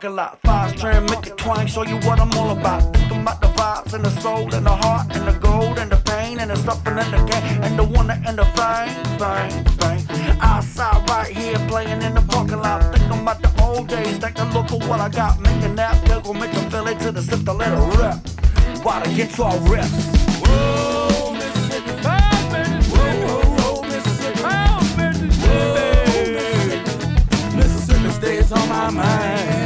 Parking lot. Five strand, make it twang, show you what I'm all about. Thinking about the vibes and the soul and the heart and the gold and the pain and the suffering and the gain and the wonder and the fame, fame, fame. Outside right here playing in the parking lot. Thinking about the old days, take a look at what I got. Making that pickle, make them feel it to the sip to let it rip. While the guitar rips. Whoa, Mississippi. Mississippi stays on my mind.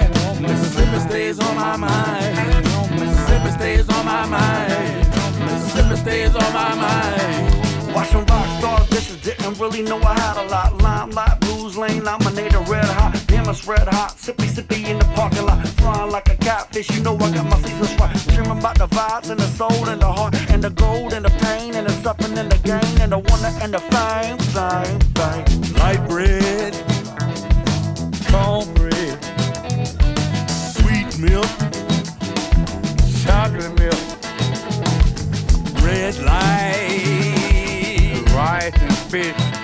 Mississippi stays on my mind. Mississippi stays on my mind. Mississippi stays on my mind. Watching rock stars, bitches didn't really know I had a lot. Limelight, blues lane, laminated red hot. Damn, it's red hot. Sippy, sippy in the parking lot. Flying like a catfish, you know I got my seasons right. Dreaming about the vibes and the soul and the heart and the gold and the pain and the suffering and the gain and the wonder and the fame, fame, fame. Red light, rice and fish,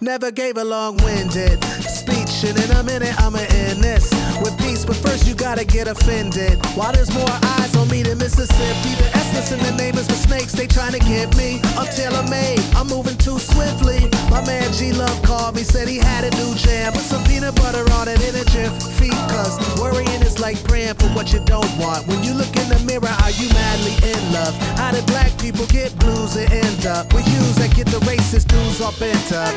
never gave a long winded speech, and in a minute I'ma gotta get offended. Why there's more eyes on me than Mississippi, the essence in the is for snakes. They trying to get me. I'm tailor made. I'm moving too swiftly. My man G Love called me, said he had a new jam. Put some peanut butter on it in a jiffy. Cause worrying is like praying for what you don't want. When you look in the mirror, are you madly in love? How did black people get blues and end up with Hughes that get the racist dudes all bent up?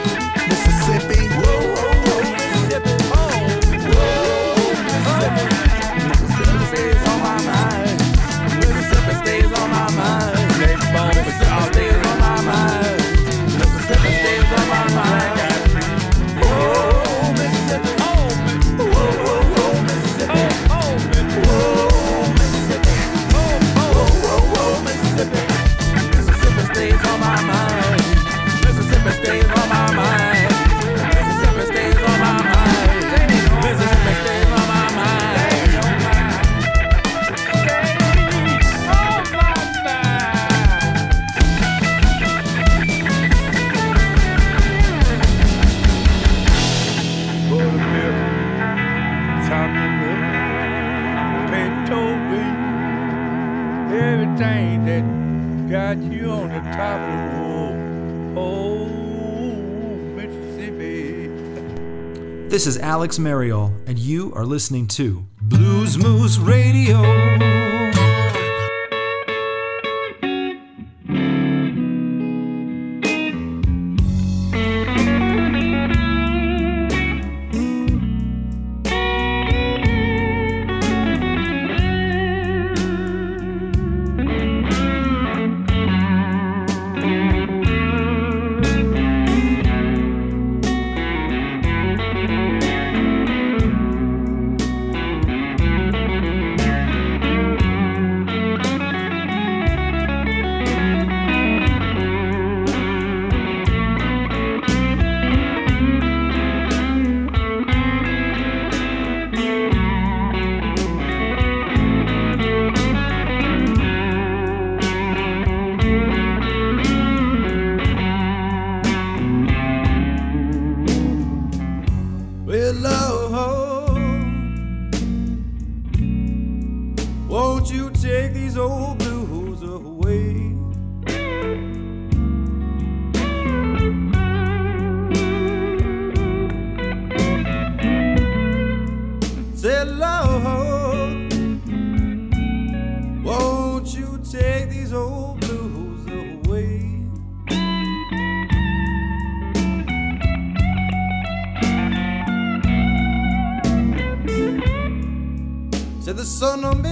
Mississippi. Whoa, whoa, whoa, Mississippi. Oh, whoa. Mississippi stays on my mind. Mississippi stays on This is Alex Mariol, and you are listening to Blues Moose Radio.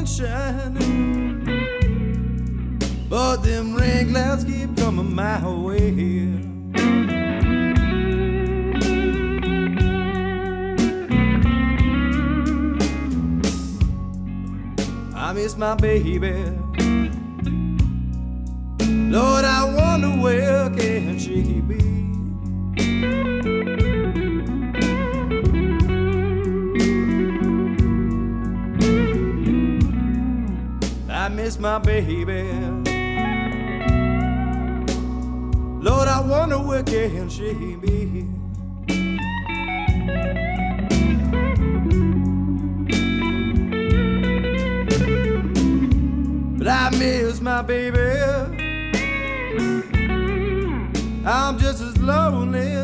shining. But them rain clouds keep coming my way. I miss my baby. Lord, I wonder where my baby. Lord, I wonder where can she be? But I miss my baby. I'm just as lonely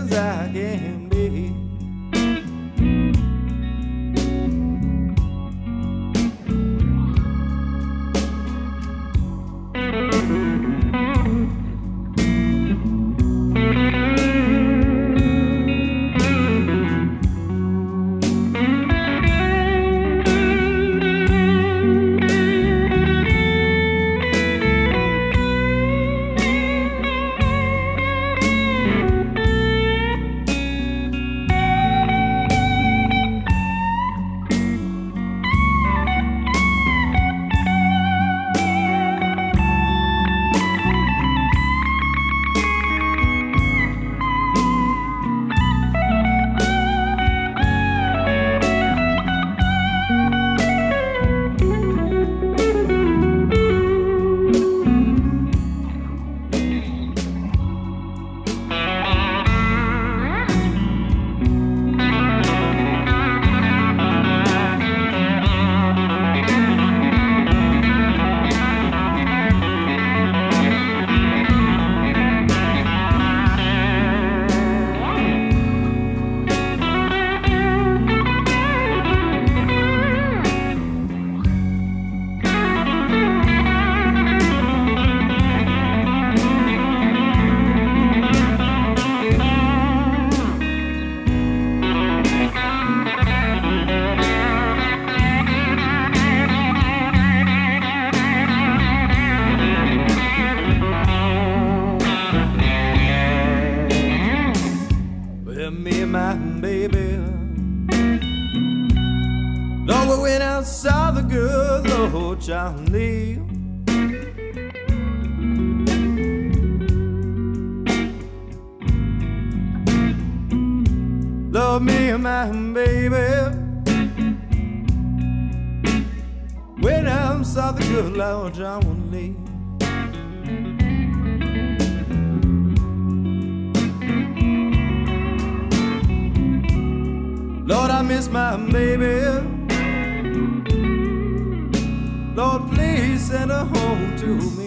to me.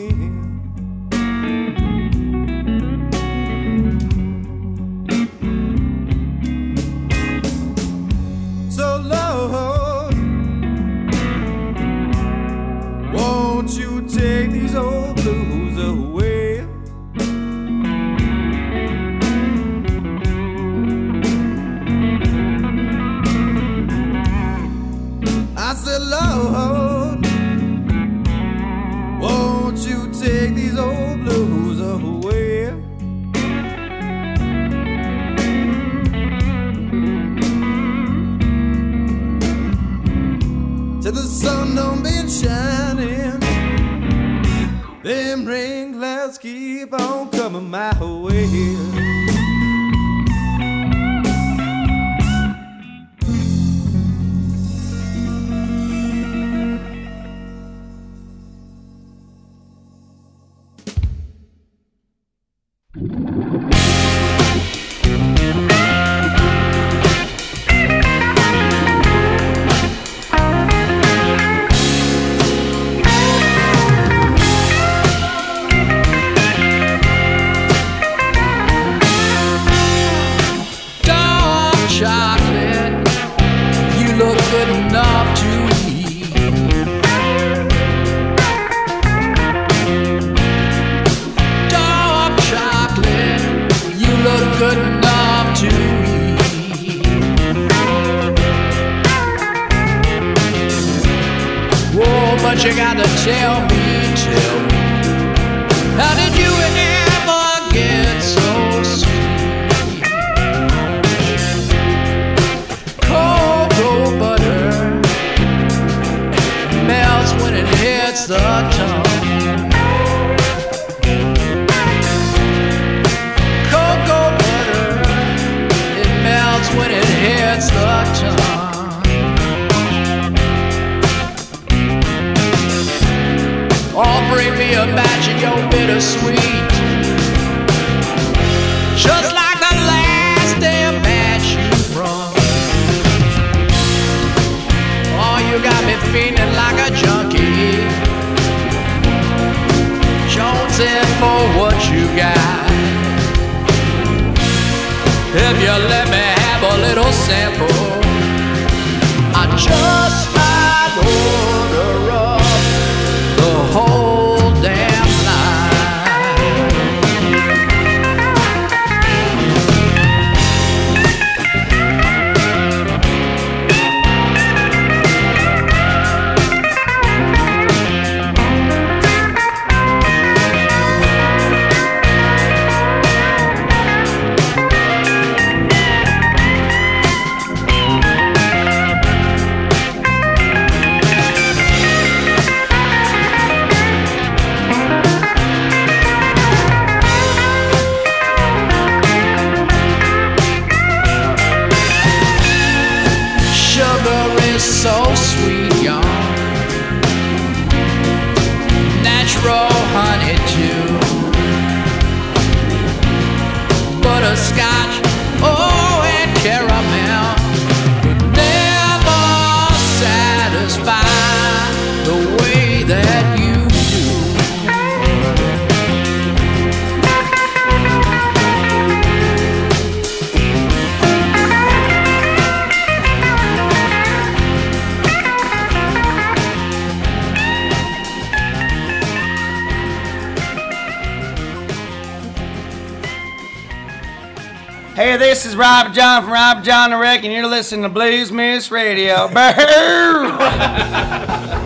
is Rob John from Rob John the Wreck, and you're listening to Blues Moose Radio.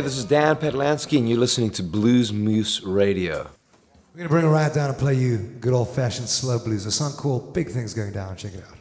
Hey, this is Dan Patlansky, and you're listening to Blues Moose Radio. We're going to bring it right down and play you good old fashioned slow blues. A song called Big Things Going Down. Check it out.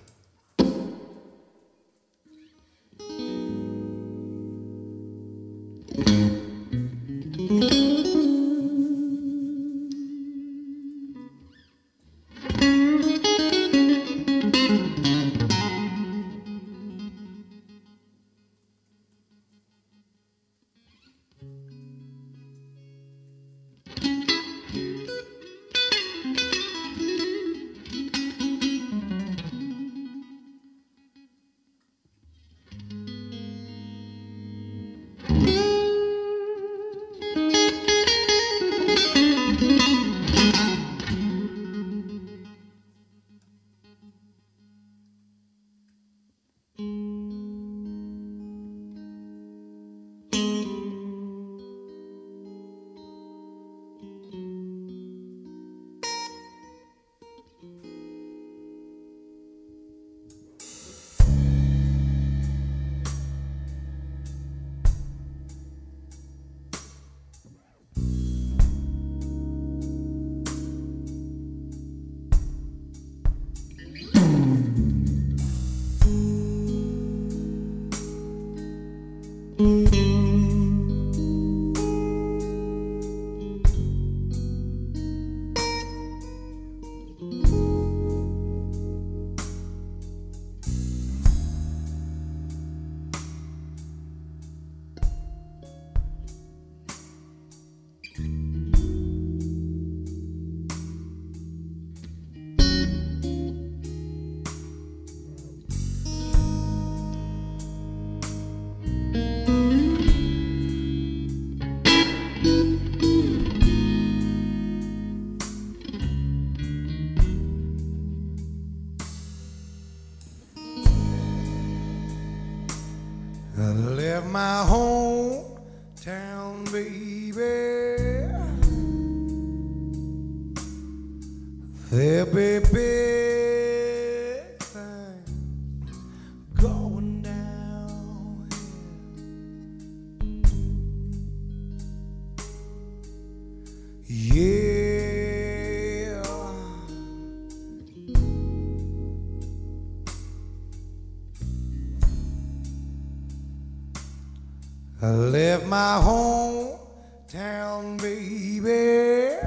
I left my hometown, baby.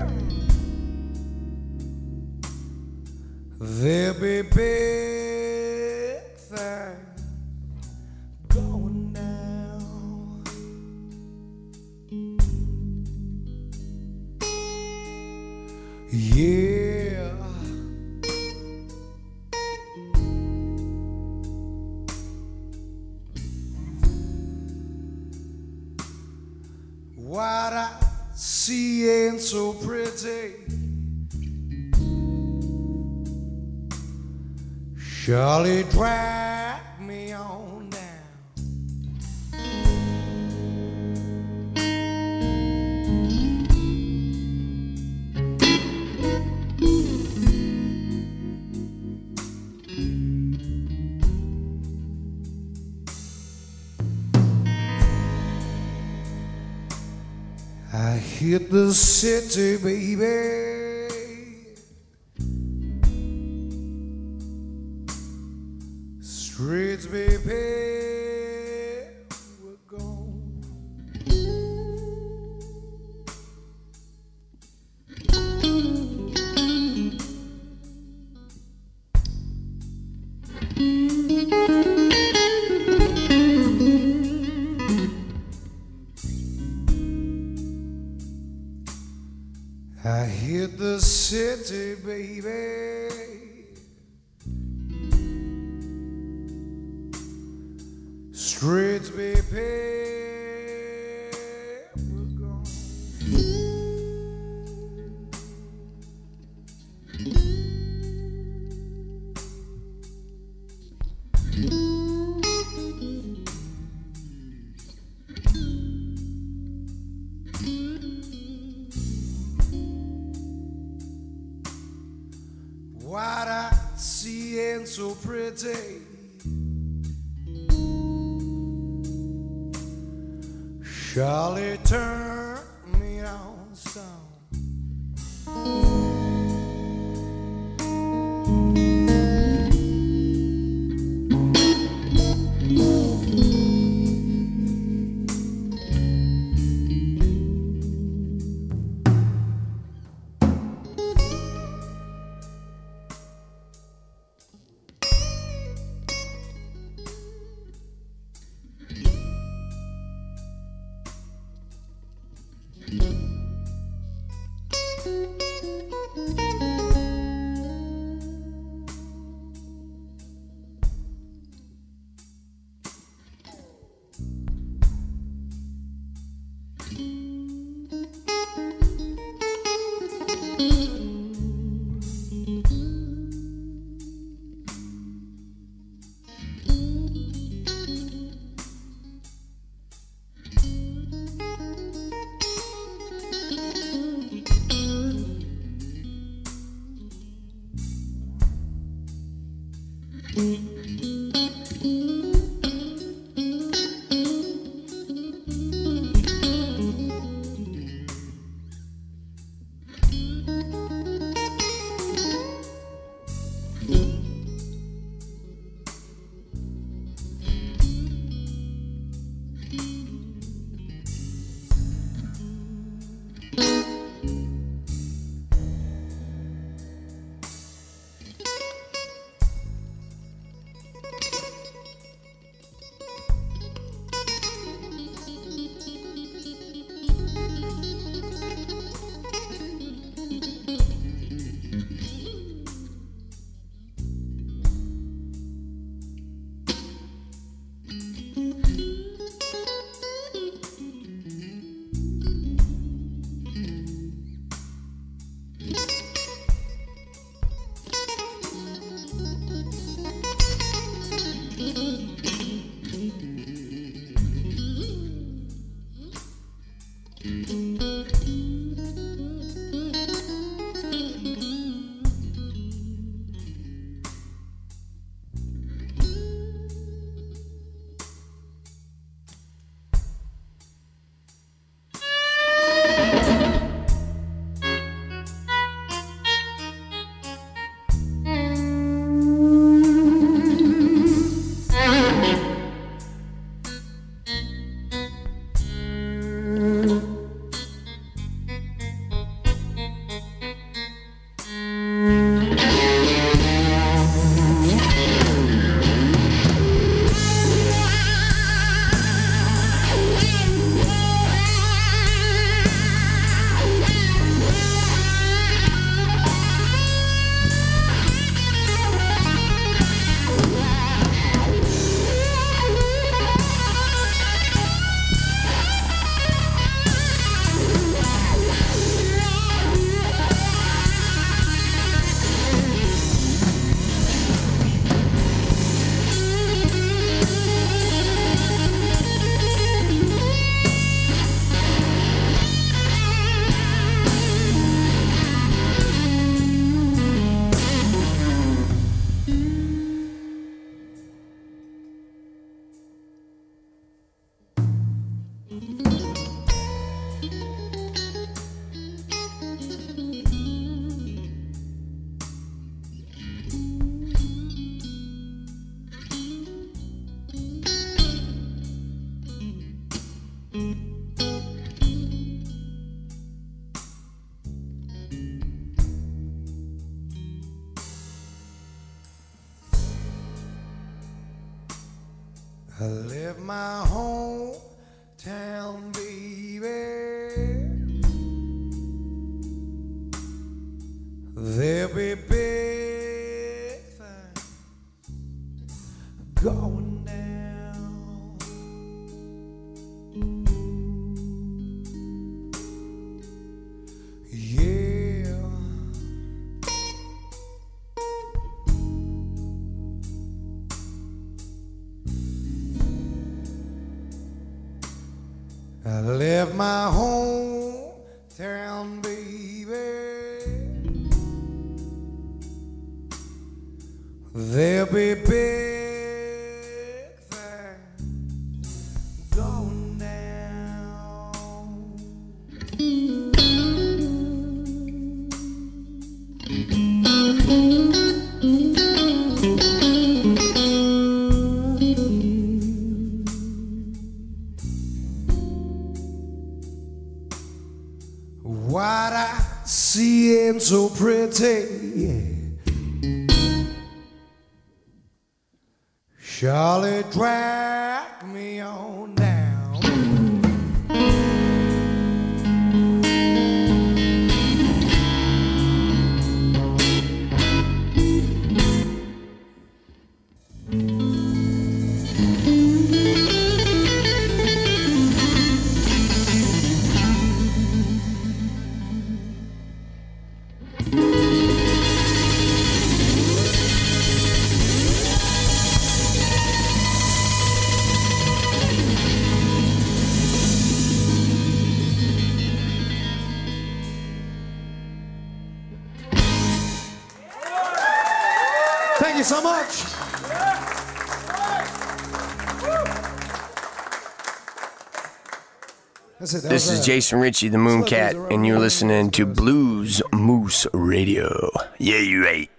There be pretty. Surely drag hit the city, baby. So pretty. Charlie turned Charlie Drag. Jason Ritchie, the Mooncat, and you're listening to Blues Moose Radio. Yeah, you right.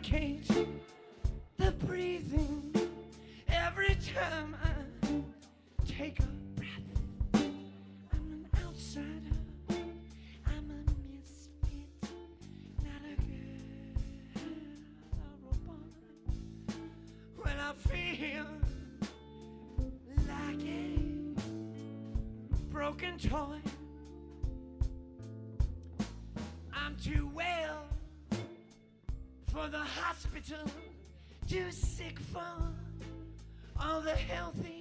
suffocate the breathing every time I take a breath. I'm an outsider. I'm a misfit, not a girl or a boy. When I feel like a broken toy. hospital, too sick for all the healthy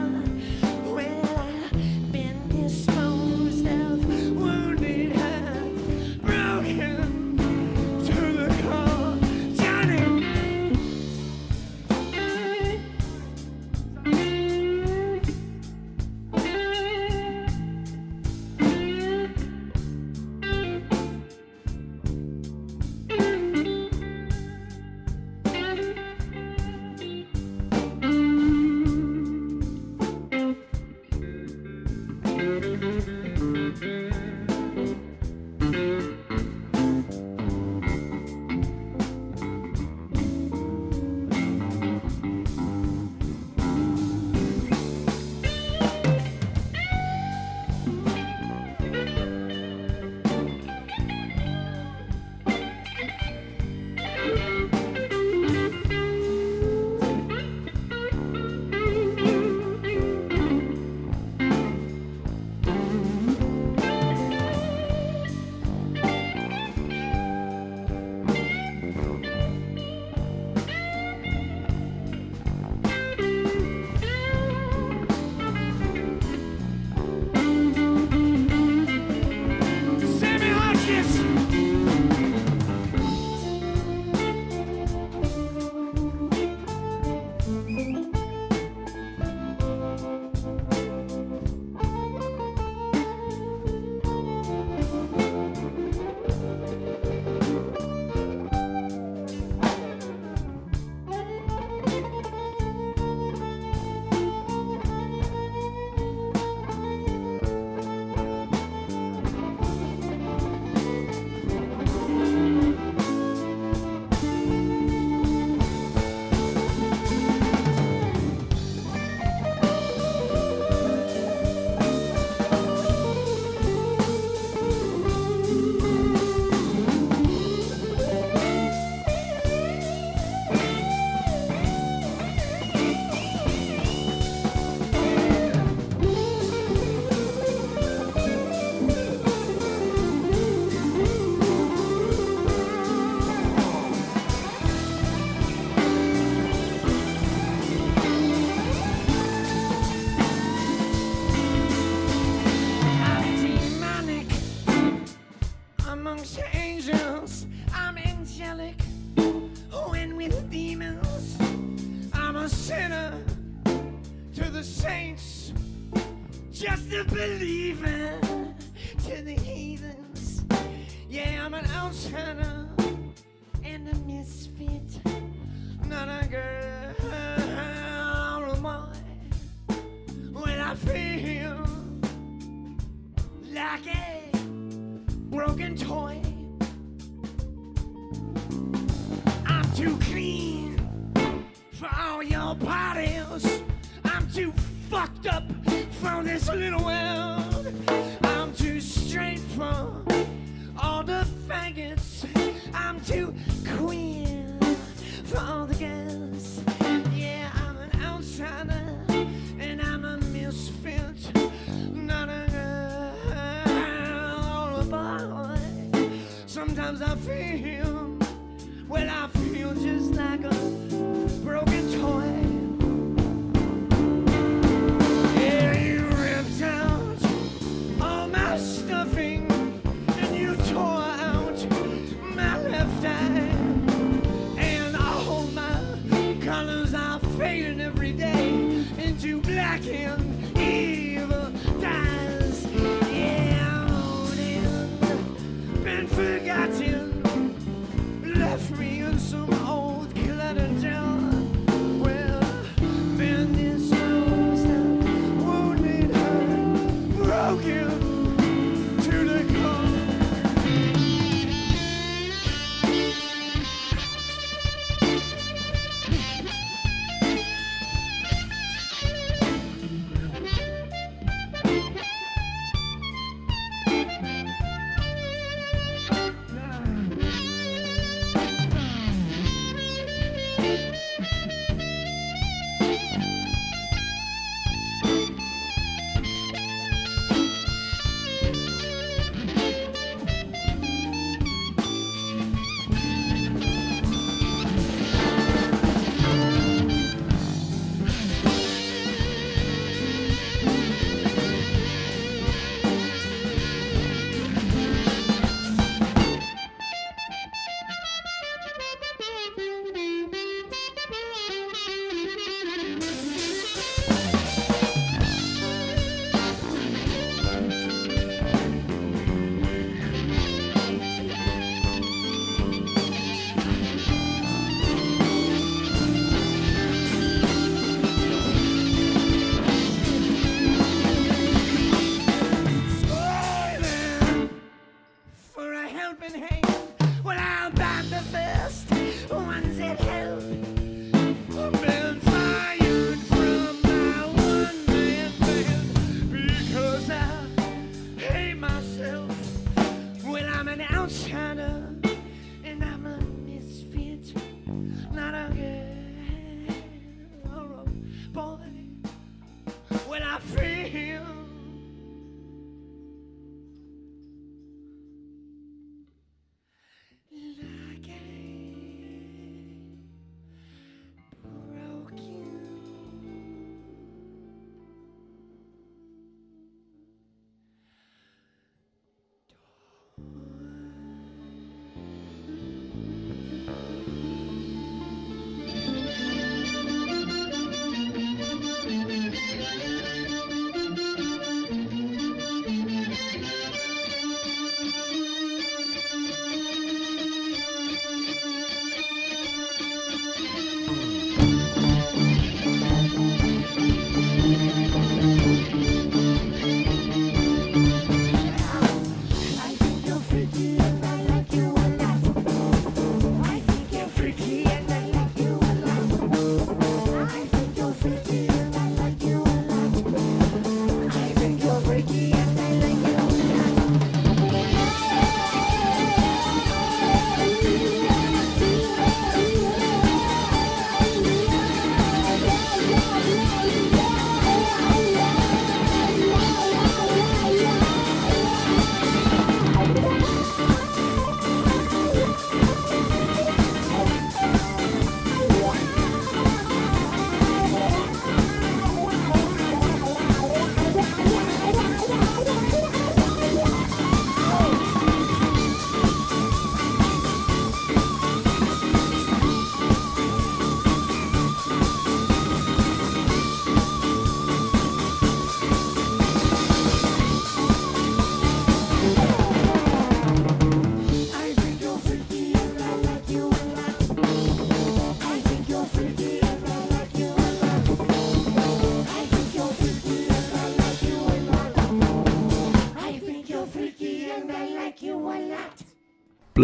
sun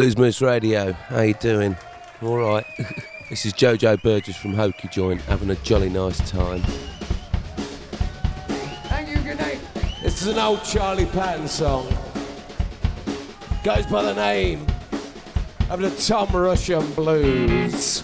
Blues Moose Radio. How you doing? All right. this is Jojo Burgess from Hokie Joint, having a jolly nice time. Thank you, good night. This is an old Charlie Patton song. Goes by the name of the Tom Rushen Blues.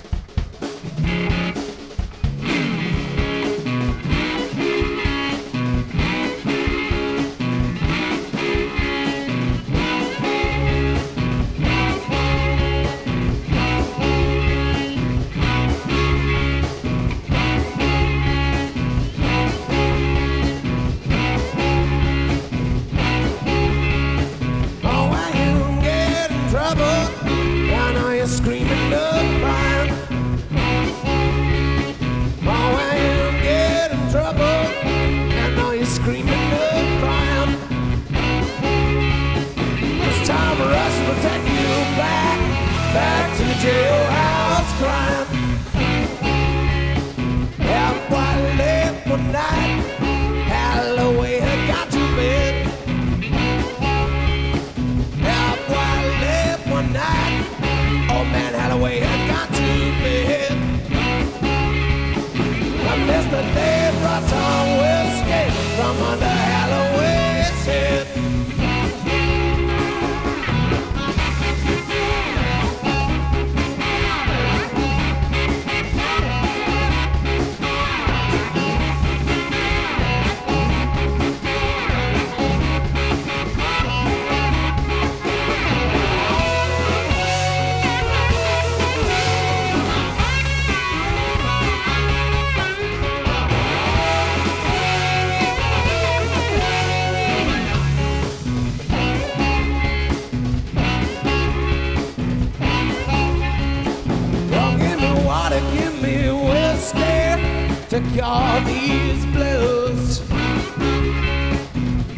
Cure these blues.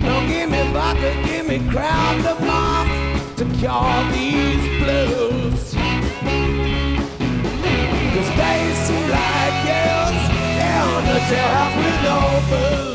Don't give me vodka, give me crown de month to cure these blues. Cause days seem like years down the jailhouse with no booze.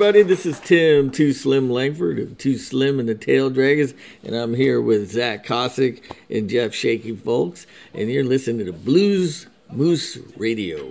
Everybody. This is Tim Too Slim Langford of Too Slim and the Taildraggers, and I'm here with Zach Cossack and Jeff Shaky Fowlkes, and you're listening to the Blues Moose Radio.